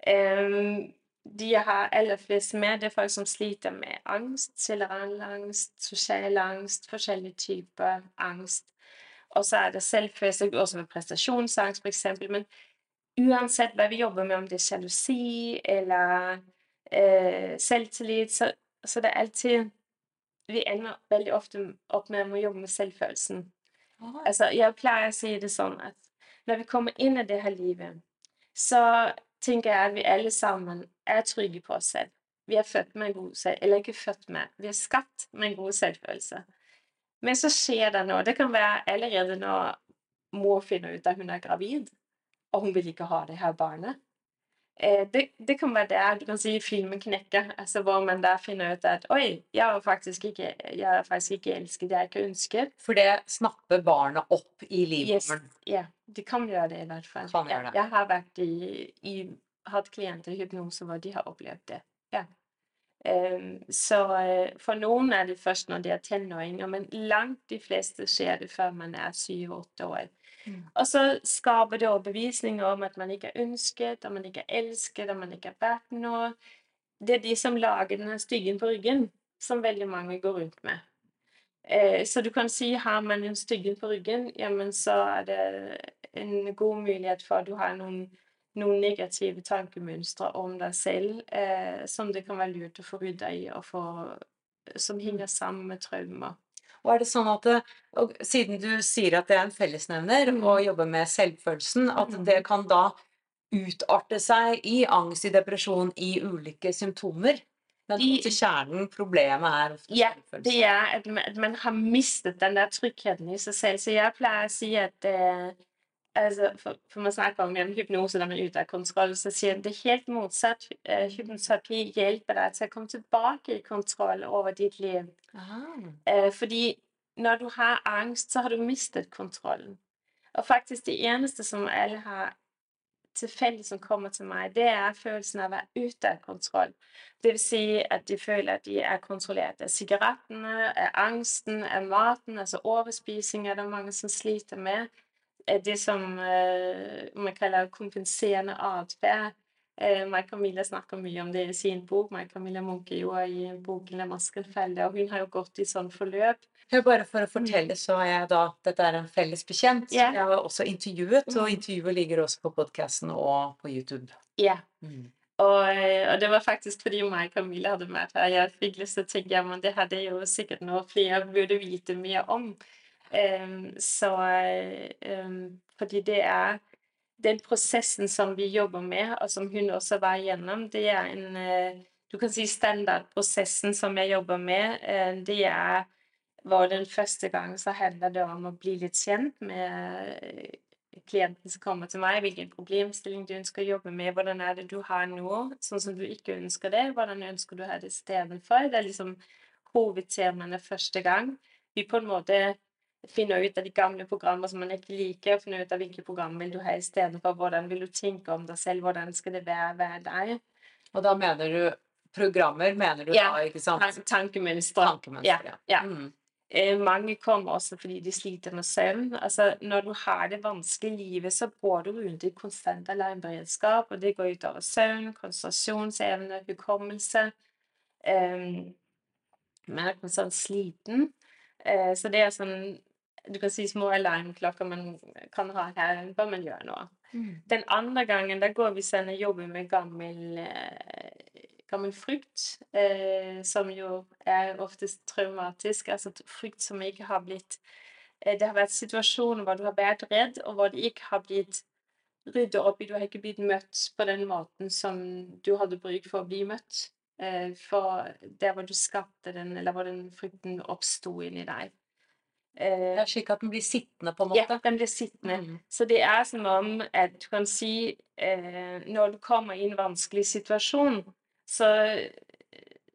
De jeg har aller flest med, det er folk som sliter med angst, Generell angst, sosial angst, forskjellige typer angst. Og så er det selvfølelse, også med prestasjonsangst f.eks. Men uansett hva vi jobber med, om det er sjalusi eller eh, selvtillit, så, så det er alltid Vi ender veldig ofte opp med å jobbe med selvfølelsen. Altså, jeg pleier å si det sånn at når vi kommer inn i det her livet, så tenker jeg at vi alle sammen er trygge på oss selv. Vi er født med en god selv, eller ikke født med, vi er skapt med en god selvfølelse. Men så skjer det noe. Det kan være allerede når mor finner ut at hun er gravid, og hun vil ikke ha det her barnet. Eh, det, det, kan være der du kan si filmen knekker, altså hvor man da finner ut at oi, jeg er faktisk ikke, jeg er faktisk ikke elsket, jeg er ikke ønsket. For det snapper barna opp i livet? Yes, ja, det kan gjøre det i hvert fall. Kan gjøre det. Jeg, jeg har vært i, i hatt klienter i hypnose hvor de har opplevd det. Ja. Så uh, for noen er det først når de er tenåringer, men langt de fleste skjer det før man er syv-åtte år. Mm. Og så skaper det overbevisninger om at man ikke er ønsket, at man ikke er elsket, at man ikke er verdt noe. Det er de som lager denne styggen på ryggen, som veldig mange går rundt med. Eh, så du kan si har man en styggen på ryggen, jamen så er det en god mulighet for at du har noen, noen negative tankemønstre om deg selv eh, som det kan være lurt å få rydda i, og få, som henger sammen med traumer. Og er det sånn at det, Siden du sier at det er en fellesnevner mm. å jobbe med selvfølelsen, at mm. det kan da utarte seg i angst, i depresjon, i ulike symptomer? Men til kjernen, problemet er ofte ja, det er at man, har mistet den der tryggheten i seg selv. Så jeg pleier å si at uh, altså, for, for, man snakker om hypnose når man er ute av kontroll, så sier jeg det helt motsatt. Uh, hypnoterapi hjelper deg til å komme tilbake i kontroll over ditt liv. Uh, fordi når du har angst, så har du mistet kontrollen. Og faktisk det eneste som alle har tilfeldig som kommer til meg, det er følelsen av å være ute av kontroll. Det vil si at de føler at de er kontrollert av sigarettene, av angsten, av maten. Altså overspising er det mange som sliter med. Det som uh, man kaller kompenserende atferd. Uh, og Camilla snakker mye om det i sin bok. Mai Camilla Munke gjorde i boken 'La masken felle', og hun har jo gått i sånn forløp bare for å mm. fortelle, så er jeg da Dette er en felles bekjent. Yeah. Jeg har også intervjuet, og mm. intervjuet ligger også på podkasten og på YouTube. Ja. Mm. Og, og, det var faktisk fordi meg og Camilla hadde vært her. Jeg fikk lyst til å tenke ja, men det hadde jo sikkert noe flere burde vite mer om. Så Fordi det er den prosessen som vi jobber med, og som hun også var igjennom, det er en uh, Du kan si standardprosessen som jeg jobber med. Uh, det er var den første gang så handler det om å bli litt kjent med eh, klienten som kommer til meg, hvilken problemstilling du ønsker å jobbe med, hvordan er det du har nå, sånn som du ikke ønsker det, hvordan ønsker du å ha det istedenfor. Det er liksom hovedtemaene første gang. Vi på en måte finner ut av de gamle programmer som man ikke liker, og finner ut av hvilke program vil du ha istedenfor, hvordan vil du tenke om deg selv, hvordan skal det være hver dag. Og da mener du programmer, mener du ja, da, ikke sant? Tankemønstre. Tankemønstre, ja. ja. Mm. Eh, mange kommer også fordi de sliter med søvn. Altså, når du har det vanskelig i livet, så går du rundt i konstant alarmberedskap, og det går utover søvn, konsentrasjonsevne, hukommelse. Um, man er konstant sliten. Uh, så det er sånn Du kan si små alarmklokker man kan ha her før man gjør noe. Mm. Den andre gangen da går vi sånn og jobber med gammel uh, gammel frykt, eh, som jo er oftest traumatisk. Altså frykt som ikke har blitt eh, Det har vært situasjoner hvor du har vært redd, og hvor det ikke har blitt ryddet opp i. Du har ikke blitt møtt på den måten som du hadde bruk for å bli møtt. Eh, for der hvor du skapte den, eller hvor den frykten oppsto inni deg. Eh, er slik at den blir sittende, på en måte? Ja, den blir sittende. Mm. Så det er som om at du kan si eh, Når du kommer i en vanskelig situasjon, så,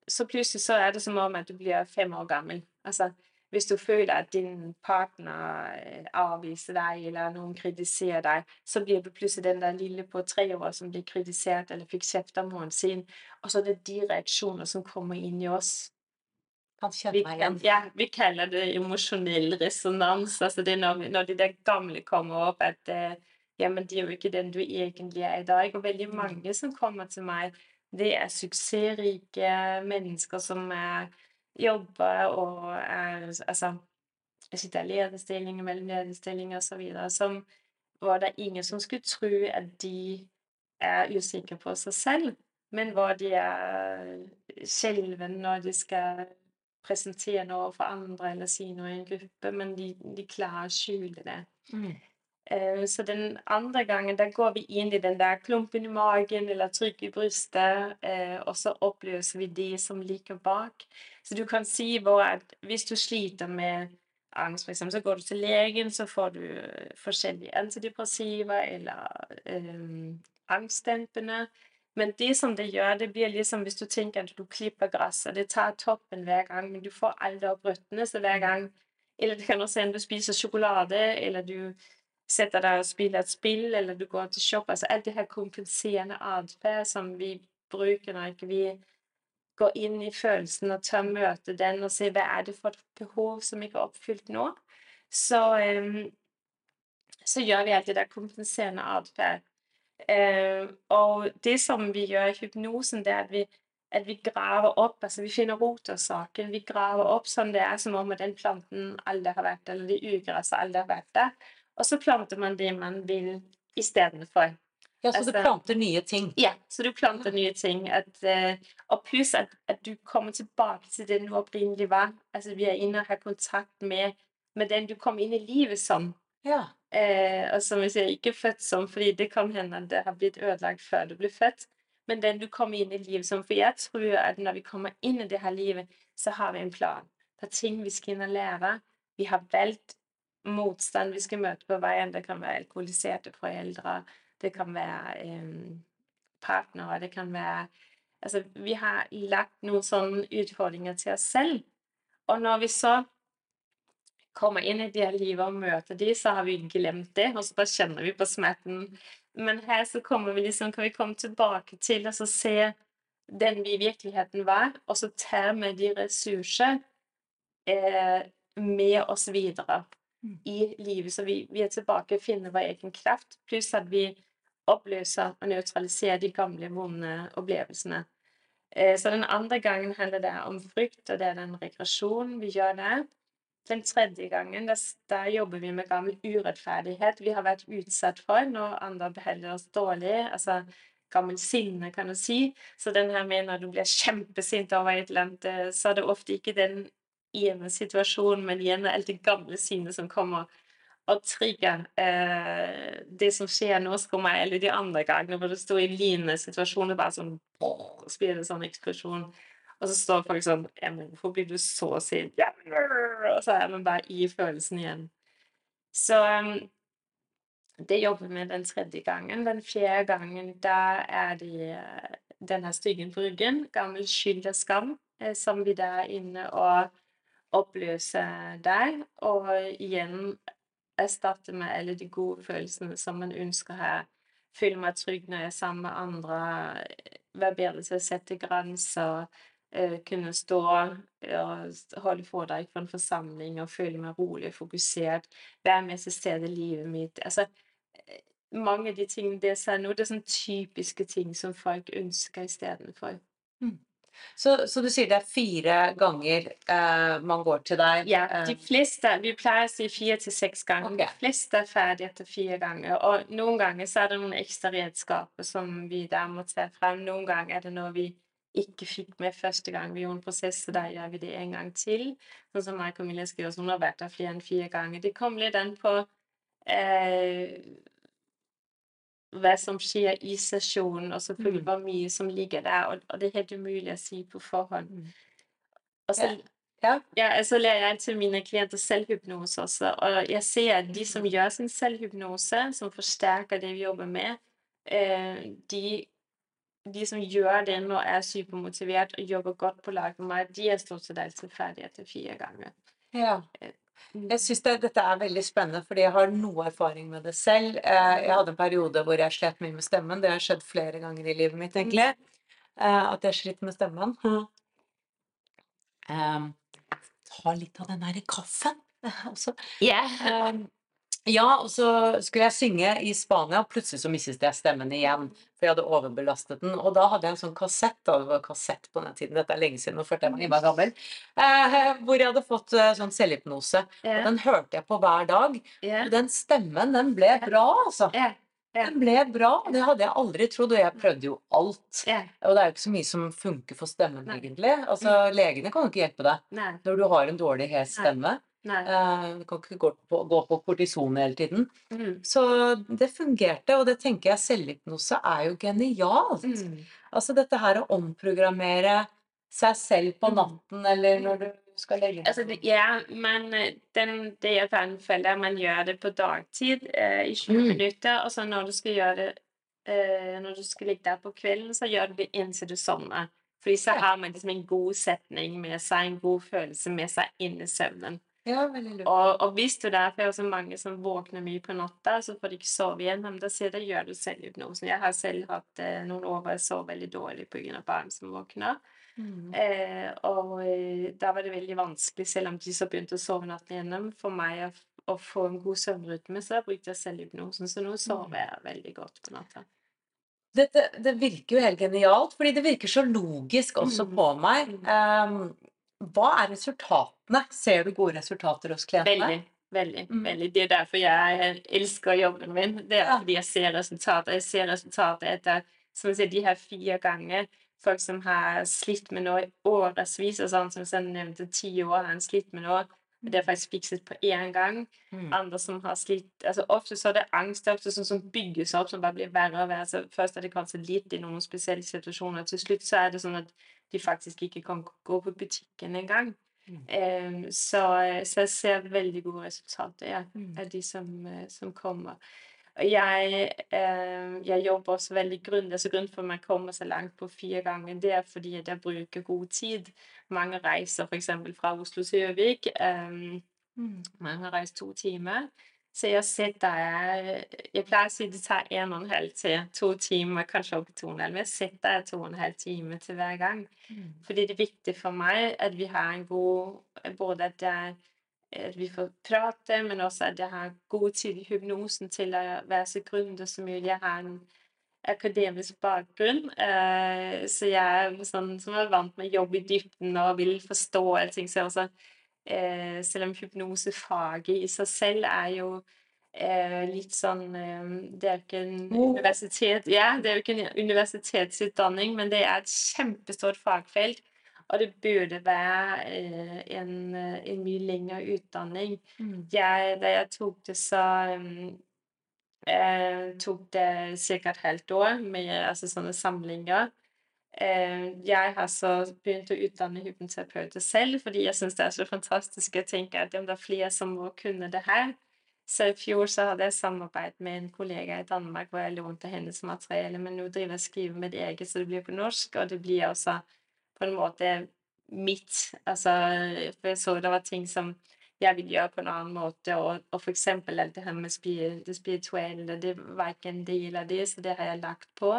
så plutselig så er det som om at du blir fem år gammel. Altså, hvis du føler at din partner øh, avviser deg, eller noen kritiserer deg, så blir du plutselig den der lille på tre år som blir kritisert eller fikk kjeft av moren sin. Og så er det de reaksjoner som kommer inn i oss. Kan kjenne meg igjen. ja, vi kaller det emosjonell resonans. Altså det er når, når de der gamle kommer opp at uh, ja, men det er jo ikke den du egentlig er i dag. Og veldig mange som kommer til meg, det er suksessrike mennesker som er, jobber og er altså sitter i lederstillinger, mellom lederstillinger osv. Som hvor det er ingen som skulle tro at de er usikre på seg selv, men hvor de er skjelven når de skal presentere noe for andre eller si noe i en gruppe, men de, de klarer å skjule det. Mm. Uh, Så den andre gangen, da går vi inn i den der klumpen i magen eller trykk i brystet, uh, og så oppløser vi det som ligger bak. Så du kan si bare at hvis du sliter med angst, f.eks., så går du til legen, så får du eh, forskjellige antidepressiva eller um, angstdempende. Men det som det gjør, det blir liksom hvis du tenker at du klipper gresset. Det tar toppen hver gang, men du får aldri opp røttene. Så hver gang Eller det kan også hende du spiser sjokolade, eller du setter deg og spiller et spill, eller du går til shop. Altså alt det her kompenserende atferd som vi bruker når ikke vi går inn i følelsen og tør møte den og se hva er det for et behov som ikke er oppfylt nå, så, så gjør vi alt det der kompenserende atferd. Eh, og det som vi gjør i hypnosen, det er at vi, at vi graver opp, altså vi finner rotårsaken. Vi graver opp sånn det er som om den planten aldri har vært der, eller det ugresset aldri har vært der. Og så planter man det man vil istedenfor. Ja, så du Altså- planter nye ting. Ja, så du planter nye ting. At, eh, og pluss at, at du kommer tilbake til den du opprinnelig var. Altså vi er inne og har kontakt med, med den du kom inn i livet som. Ja. Eh, og som vi sier, ikke født som, fordi det kan hende det har blitt ødelagt før du ble født. Men den du kom inn i livet som. For jeg tror at når vi kommer inn i det her livet, så har vi en plan. Det er ting vi skal inn og lære. Vi har valgt motstand vi skal møte på veien. Det kan være alkoholiserte foreldre. Det kan være eh, partnere. Det kan være Altså, vi har lagt noen sånne utfordringer til oss selv. Og når vi så kommer inn i det livet og møter de, så har vi glemt det, og så bare kjenner vi på smerten. Men her så kommer vi liksom, kan vi komme tilbake til og så se den vi i virkeligheten var, og så ta med de ressurser eh, med oss videre Mm. i livet. Så vi, vi er tilbake og finner vår egen kraft, pluss at vi oppløser og nøytraliserer de gamle, vonde opplevelsene. Eh, Så den andre gangen handler det om frykt, og det er den regresjonen vi gjør der. Den tredje gangen, der jobber vi med gammel urettferdighet vi har vært utsatt for når andre behandler oss dårlig. Altså gammel sinne, kan du si. Så den her med når du blir kjempesint over et eller annet, eh, så er det ofte ikke den ene situasjonen, men igjen alt det gamle sinnet som kommer og trigger eh, det som skjer nå, så kommer eller de andre gangene hvor du står i lignende situasjoner, bare sånn brrr, så blir sånn eksplosjon. Og så står folk sånn ja, men 'Hvorfor blir du så sint?' Ja, og så er man bare i følelsen igjen. Så um, det jobber vi den tredje gangen. Den fjerde gangen, da er det eh, denne styggen på ryggen, gammel skyld og skam, eh, som vi da er inne og oppløser der. Og igjen erstatte med alle de gode følelsene som man ønsker her. Føle meg trygg når jeg er sammen med andre. Være bedre til å sette grenser. Eh, kunne stå og holde foredrag for en forsamling og føle meg rolig og fokusert. Være med til stede i livet mitt. Altså, eh, mange av de tingene det jeg nå, det er sånne typiske ting som folk ønsker istedenfor. Så, så du sier det er fire ganger eh, man går til deg? Ja, eh, de fleste Vi pleier å si fire til seks ganger. Okay. De fleste er ferdig etter fire ganger. Og noen ganger så er det noen ekstra redskaper som vi der må ta frem. Noen ganger er det noe vi ikke fikk med første gang vi gjorde en prosess, så da gjør vi det en gang til. Sånn som meg og Camilla skriver, som har vært der flere enn fire ganger. Det kommer litt an på eh, hva som skjer i sesjonen, og selvfølgelig Mm. hvor mye som ligger der. Og, og det er helt umulig å si på forhånd. Mm. Og så Ja. Ja. altså lærer jeg til mine klienter selvhypnose også. Og jeg ser at de som gjør sin selvhypnose, som forsterker det vi jobber med, eh, de, de som gjør det og er supermotivert og jobber godt på lag med meg, de er stort sett alltid ferdige etter fire ganger. ja. Mm. Jeg syns det, dette er veldig spennende, fordi jeg har noe erfaring med det selv. Eh, Jeg hadde en periode hvor jeg slet mye med stemmen. Det har skjedd flere ganger i livet mitt, egentlig. eh, At jeg sliter med stemmen. Um, ta litt av den der kaffen også. Ja. Um, ja, og så skulle jeg synge i Spania, og plutselig så mistet jeg stemmen igjen. For jeg hadde overbelastet den. Og da hadde jeg en sånn kassett, da, det var kassett på den tiden, dette er lenge siden, nå følte jeg meg innmari gammel, eh, hvor jeg hadde fått eh, sånn selvhypnose. Og den hørte jeg på hver dag. Yeah. Og den stemmen, den ble bra, altså. Yeah. Den ble bra. Det hadde jeg aldri trodd, og jeg prøvde jo alt. Yeah. Og det er jo ikke så mye som funker for stemmen, Nei. egentlig. Altså, legene kan jo ikke hjelpe deg Nei. når du har en dårlig, hes stemme. Nei. Eh, Du kan ikke gå på, gå på kortison hele tiden. Mm. Så det fungerte, og det tenker jeg selvhypnose er jo genialt. Mm. Altså dette her å omprogrammere seg selv på Mm. natten, eller når du skal legge deg. Altså, ja, men øh, den, det jeg vil anbefale, er man gjør det på dagtid eh, i 20 Mm. minutter. Og så når du skal gjøre det eh, når du skal ligge der på kvelden, så gjør du det inntil du sovner. Fordi så har man liksom en god setning med seg, en god følelse med seg inn i søvnen. Ja, veldig lurt. Og, og hvis du derfor er så mange som våkner mye på natta, så får de ikke sove igjen, men da sier det gjør du selvhypnosen. Jeg har selv hatt eh, noen år hvor jeg sov veldig dårlig pga. barn som våkner. Mm. Eh, og eh, da var det veldig vanskelig, selv om de så begynte å sove natten igjennom, for meg å, å få en god søvnrytme, så da brukte jeg selvhypnosen. Så nå sover jeg veldig godt på natta. Dette, det virker jo helt genialt, fordi det virker så logisk også Mm. på meg. Mm. Um, hva er resultatene? Ser du gode resultater hos klientene? Veldig. Veldig. Mm. veldig. Det er derfor jeg elsker jobben min. Det er Ja. fordi jeg ser resultater. Jeg ser resultater etter som jeg ser, de her fire ganger. Folk som har slitt med noe i årevis, og sånn som jeg nevnte, ti år har slitt med noe. Det er faktisk fikset på én gang. Mm. Andre som har slitt altså Ofte så er det angst ofte sånn som bygges opp, som bare blir verre og verre. Så først er det kanskje litt i noen spesielle situasjoner. Til slutt så er det sånn at de faktisk ikke kan gå på butikken engang. Mm. Um, så, så jeg ser veldig gode resultater ja, Mm. av de som, eh, som kommer. Og jeg, eh, jeg jobber også veldig grundig. Altså grunnen for at man kommer så langt på fire ganger, det er fordi at jeg bruker god tid. Mange reiser f.eks. fra Oslo til Gjøvik. Um, Mm. man har reist to timer. Så jeg sitter jeg, pleier å si det tar en og en halv til to timer, kanskje opp i to og en halv. Jeg setter jeg to og en halv time til hver gang. Mm. Fordi det er viktig for meg at vi har en god Både at, jeg, at vi får prate, men også at jeg har god tid i hypnosen til å være så grundig som mulig. Jeg har en akademisk bakgrunn, eh, så jeg er sånn som er vant med å jobbe i dybden og vil forstå allting. Så jeg også, eh, selv om hypnosefaget i seg selv er jo eh, litt sånn eh, Det er jo ikke en Oh. universitet Ja, det er jo ikke en universitetsutdanning, men det er et kjempestort fagfelt. Og det burde være eh, en, eh, en mye lengre utdanning. Mm. Jeg, da jeg tok det, så um, eh, tok det ca. et halvt år med altså, sånne samlinger. Jeg har så begynt å utdanne hypnoterapeuter selv, fordi jeg syns det er så fantastisk. Jeg tenker at om det er flere som må kunne det her. Så i fjor så hadde jeg samarbeid med en kollega i Danmark hvor jeg lånte hennes materiale, men nå driver jeg og skriver mitt eget, så det blir på norsk, og det blir også på en måte mitt. Altså, for jeg så det var ting som jeg vil gjøre på en annen måte, og, og eksempel alt det her med det spirituelle, det var ikke en del av det, så det har jeg lagt på.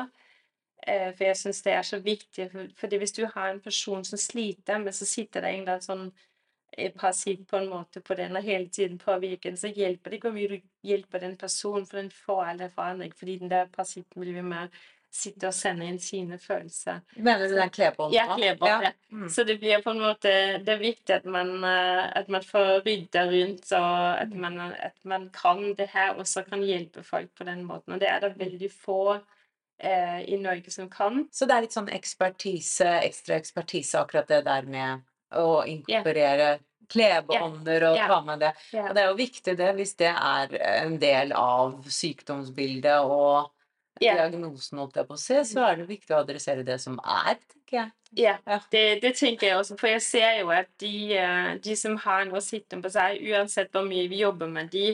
Eh, for jeg syns det er så viktig, fordi hvis du har en person som sliter, men så sitter det en sånn eh, parasitt på en måte på den og hele tiden påvirker den, så hjelper det ikke mye du hjelper den personen, for den får aldri forandring, fordi den der parasitten vil vi mer sitte og sende inn sine følelser. Mener du den klebånden? Ja, klebånd, ja. Mm. Så det blir på en måte Det er viktig at man, eh, at man får rydda rundt, og at man, at man kan det her, og så kan hjelpe folk på den måten. Og det er det veldig få eh, i Norge som kan. Så det er litt sånn ekspertise, ekstra ekspertise, akkurat det der med å inkorporere klebånder og yeah. ta med det. Yeah. Og det er jo viktig det, hvis det er en del av sykdomsbildet og Ja. diagnosen, holdt jeg på å si, så er det viktig å adressere det som er, tenker jeg. Ja, Ja. det, det tenker jeg også. For jeg ser jo at de, eh, de som har noe sittende på seg, uansett hvor mye vi jobber med de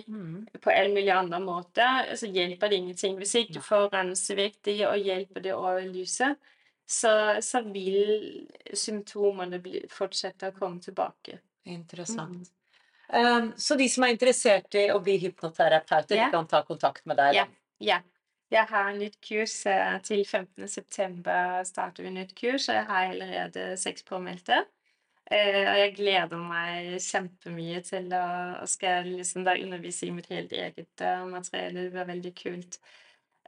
på en mulig andre måte, så hjelper det ingenting. Hvis ikke du får renset vekk de og hjelper det over lyset, så, så vil symptomene bli, fortsette å komme tilbake. Interessant. Um, så de som er interessert i å bli hypnoterapeuter, yeah. kan ta kontakt med deg? Ja. Yeah. Ja. Jeg har nytt kurs eh, til 15. september starter vi nytt kurs, og jeg har allerede seks påmeldte. Eh, og jeg gleder meg kjempemye til å, skal liksom undervise i mitt helt eget uh, materiale. Det blir veldig kult.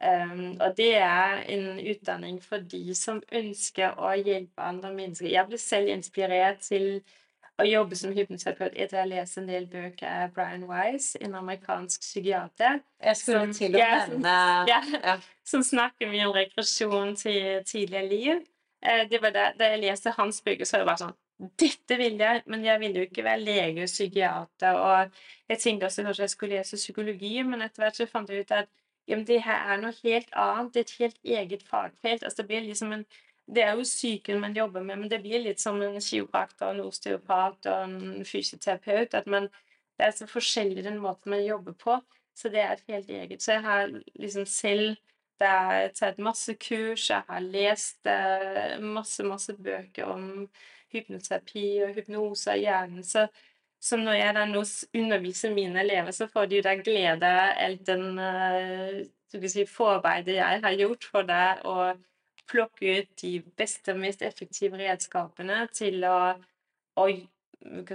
Um, og det er en utdanning for de som ønsker å hjelpe andre mennesker. Jeg ble selv inspirert til å jobbe som hypnoterapeut etter å ha lest en del bøker av Brian Wise, en amerikansk psykiater. Jeg skulle Som- til å ja, som- nevne ja. ja. som snakker mye om regresjon til tidligere liv. Eh, Det var da, da jeg leste hans bøker, så var det bare sånn Dette vil jeg, men jeg ville jo ikke være lege og psykiater. Og jeg tenkte også kanskje jeg skulle lese psykologi, men etter hvert så fant jeg ut at jamen, det her er noe helt annet. Det er et helt eget fagfelt. Altså, det blir liksom en det er jo psyken man jobber med, men det blir litt som en kiropraktor, en osteopat og en fysioterapeut. At man, det er så forskjellig den måten man jobber på. Så det er et helt eget. Så jeg har liksom selv det er tatt masse kurs, jeg har lest eh, masse, masse bøker om hypnoterapi og hypnose av hjernen. Så, så når jeg da nå underviser mine elever, så får de da glede av alt den eh, si, forarbeidet jeg har gjort for deg, å plukke ut de beste og mest effektive redskapene til å, å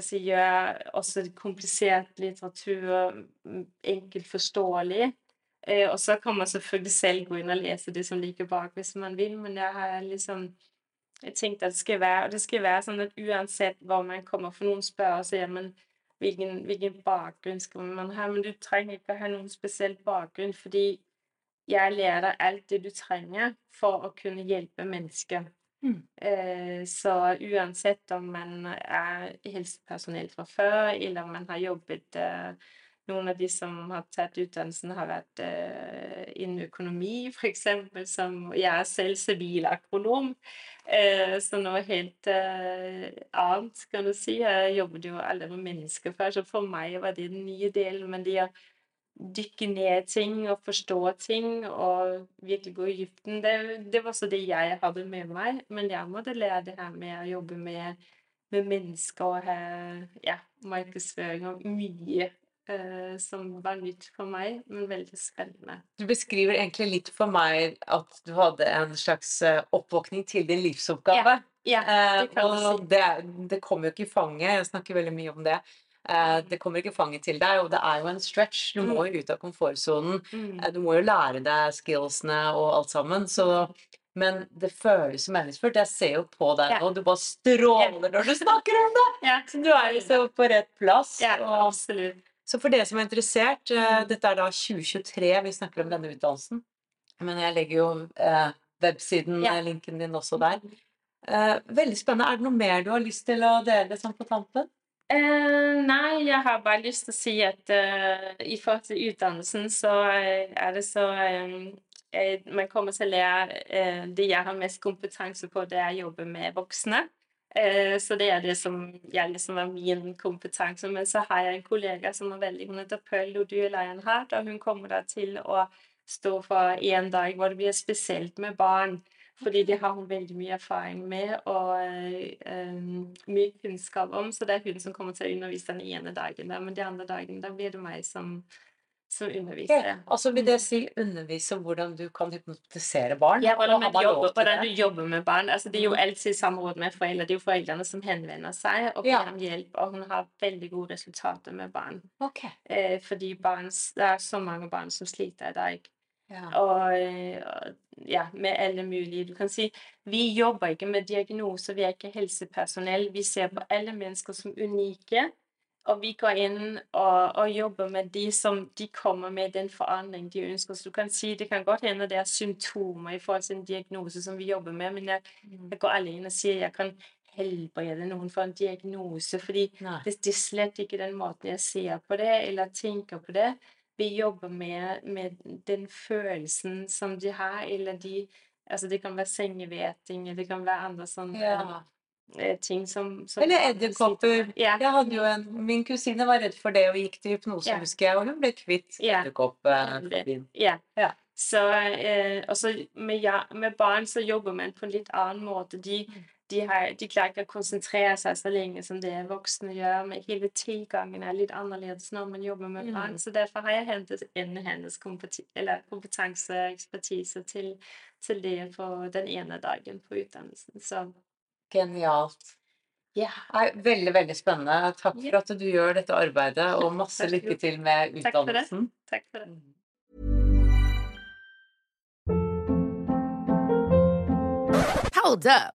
si, gjøre også komplisert litteratur mm, enkelt forståelig. Eh, og så kan man selvfølgelig selv gå inn og lese det som ligger bak hvis man vil, men jeg har liksom jeg tenkte at det skal være, og det skal være sånn at uansett hvor man kommer For noen spør og sier men hvilken, hvilken bakgrunn skal man ha? Men du trenger ikke å ha noen spesiell bakgrunn, fordi jeg lærer deg alt det du trenger for å kunne hjelpe mennesker. Mm. Eh, så uansett om man er helsepersonell fra før, eller om man har jobbet eh, Noen av de som har tatt utdannelsen, har vært eh, innen økonomi, f.eks. som Jeg er selv sivilagronom, eh, så noe helt annet, kan du si. Jeg jobbet jo aldri med mennesker før, så for meg var det den nye delen. Men de å dykke ned ting og forstå ting og virkelig gå i dybden, det, det var også det jeg hadde med meg. Men jeg måtte lære det her med å jobbe med, med mennesker og ha ja, markedsføring og mye eh, som var nytt for meg, men veldig spennende. Du beskriver egentlig litt for meg at du hadde en slags eh, oppvåkning til din livsoppgave. Ja, ja det kan du og si. det, det kommer jo ikke i fanget. Jeg snakker veldig mye om det. Eh, det kommer ikke fanget til deg, og det er jo en stretch. Du må jo ut av komfortsonen. Mm. Eh, Du må jo lære deg skillsene og alt sammen. Så, men det føles så meningsfullt. Jeg ser jo på deg nå, du bare stråler når du snakker om det! Så du er jo så på rett plass. Og, så for dere som er interessert, eh, dette er da 2023 vi snakker om denne utdannelsen. Men jeg legger jo eh, websiden, Ja. eh, linken din også der. Eh, veldig spennende. Er det noe mer du har lyst til å dele sånn på tampen? Eh, nei, jeg har bare lyst til å si at uh, i forhold til utdannelsen, så eh, er det så um, jeg, Man kommer til å lære uh, Det jeg har mest kompetanse på, det er å jobbe med voksne. Så det er det som jeg liksom er min kompetanse. Men så har jeg en kollega som er veldig Hun heter Pøll Lodue Lionheart, og hun kommer da til å stå for en dag hvor det blir spesielt med barn. Fordi det har hun veldig mye erfaring med og eh, mye kunnskap om. Så det er hun som kommer til å undervise den ene dagen. Der. Men de andre dagene da blir det meg som, som underviser. Altså vil det si undervise hvordan du kan hypnotisere barn? Ja, hvordan, man jobber, hvordan du jobber med barn. Altså, det er jo alltid i samråd med foreldre. Det er jo foreldrene som henvender seg og ber Ja. om hjelp. Og hun har veldig gode resultater med barn. Okay. Eh, fordi barn, det er så mange barn som sliter i dag. Ja. Og, øh, ja, med alle mulige Du kan si vi jobber ikke med diagnoser, vi er ikke helsepersonell. Vi ser på alle mennesker som unike. Og vi går inn og, og jobber med de som de kommer med den forandring de ønsker. Så du kan si det kan godt hende det er symptomer i forhold til en diagnose som vi jobber med, men jeg, jeg går alle inn og sier jeg kan helbrede noen for en diagnose. fordi det, det er slett ikke den måten jeg ser på det, eller tenker på det. Vi jobber med, med den følelsen som de har, eller de Altså, det kan være sengehveting, eller det kan være andre sånne Ja. eh, ting som, som Eller edderkopper. Ja. Jeg hadde jo en, min kusine var redd for det og gikk til hypnose, Ja. husker jeg, og hun ble kvitt Ja. edderkoppfobien. Ja. Ja. Så, eh, med, ja, med barn så jobber man på en litt annen måte. De, Mm. De, har, de klarer ikke å konsentrere seg så lenge som det voksne gjør. Men hele tilgangen er litt annerledes når man jobber med Mm. barn. Så derfor har jeg hentet inn hennes kompetanse og ekspertise til, til det for den ene dagen på utdannelsen. Så Genialt. Ja, er veldig, veldig spennende. Takk for at du gjør dette arbeidet, og masse lykke til med Takk for det. utdannelsen. Takk for det. Hold up.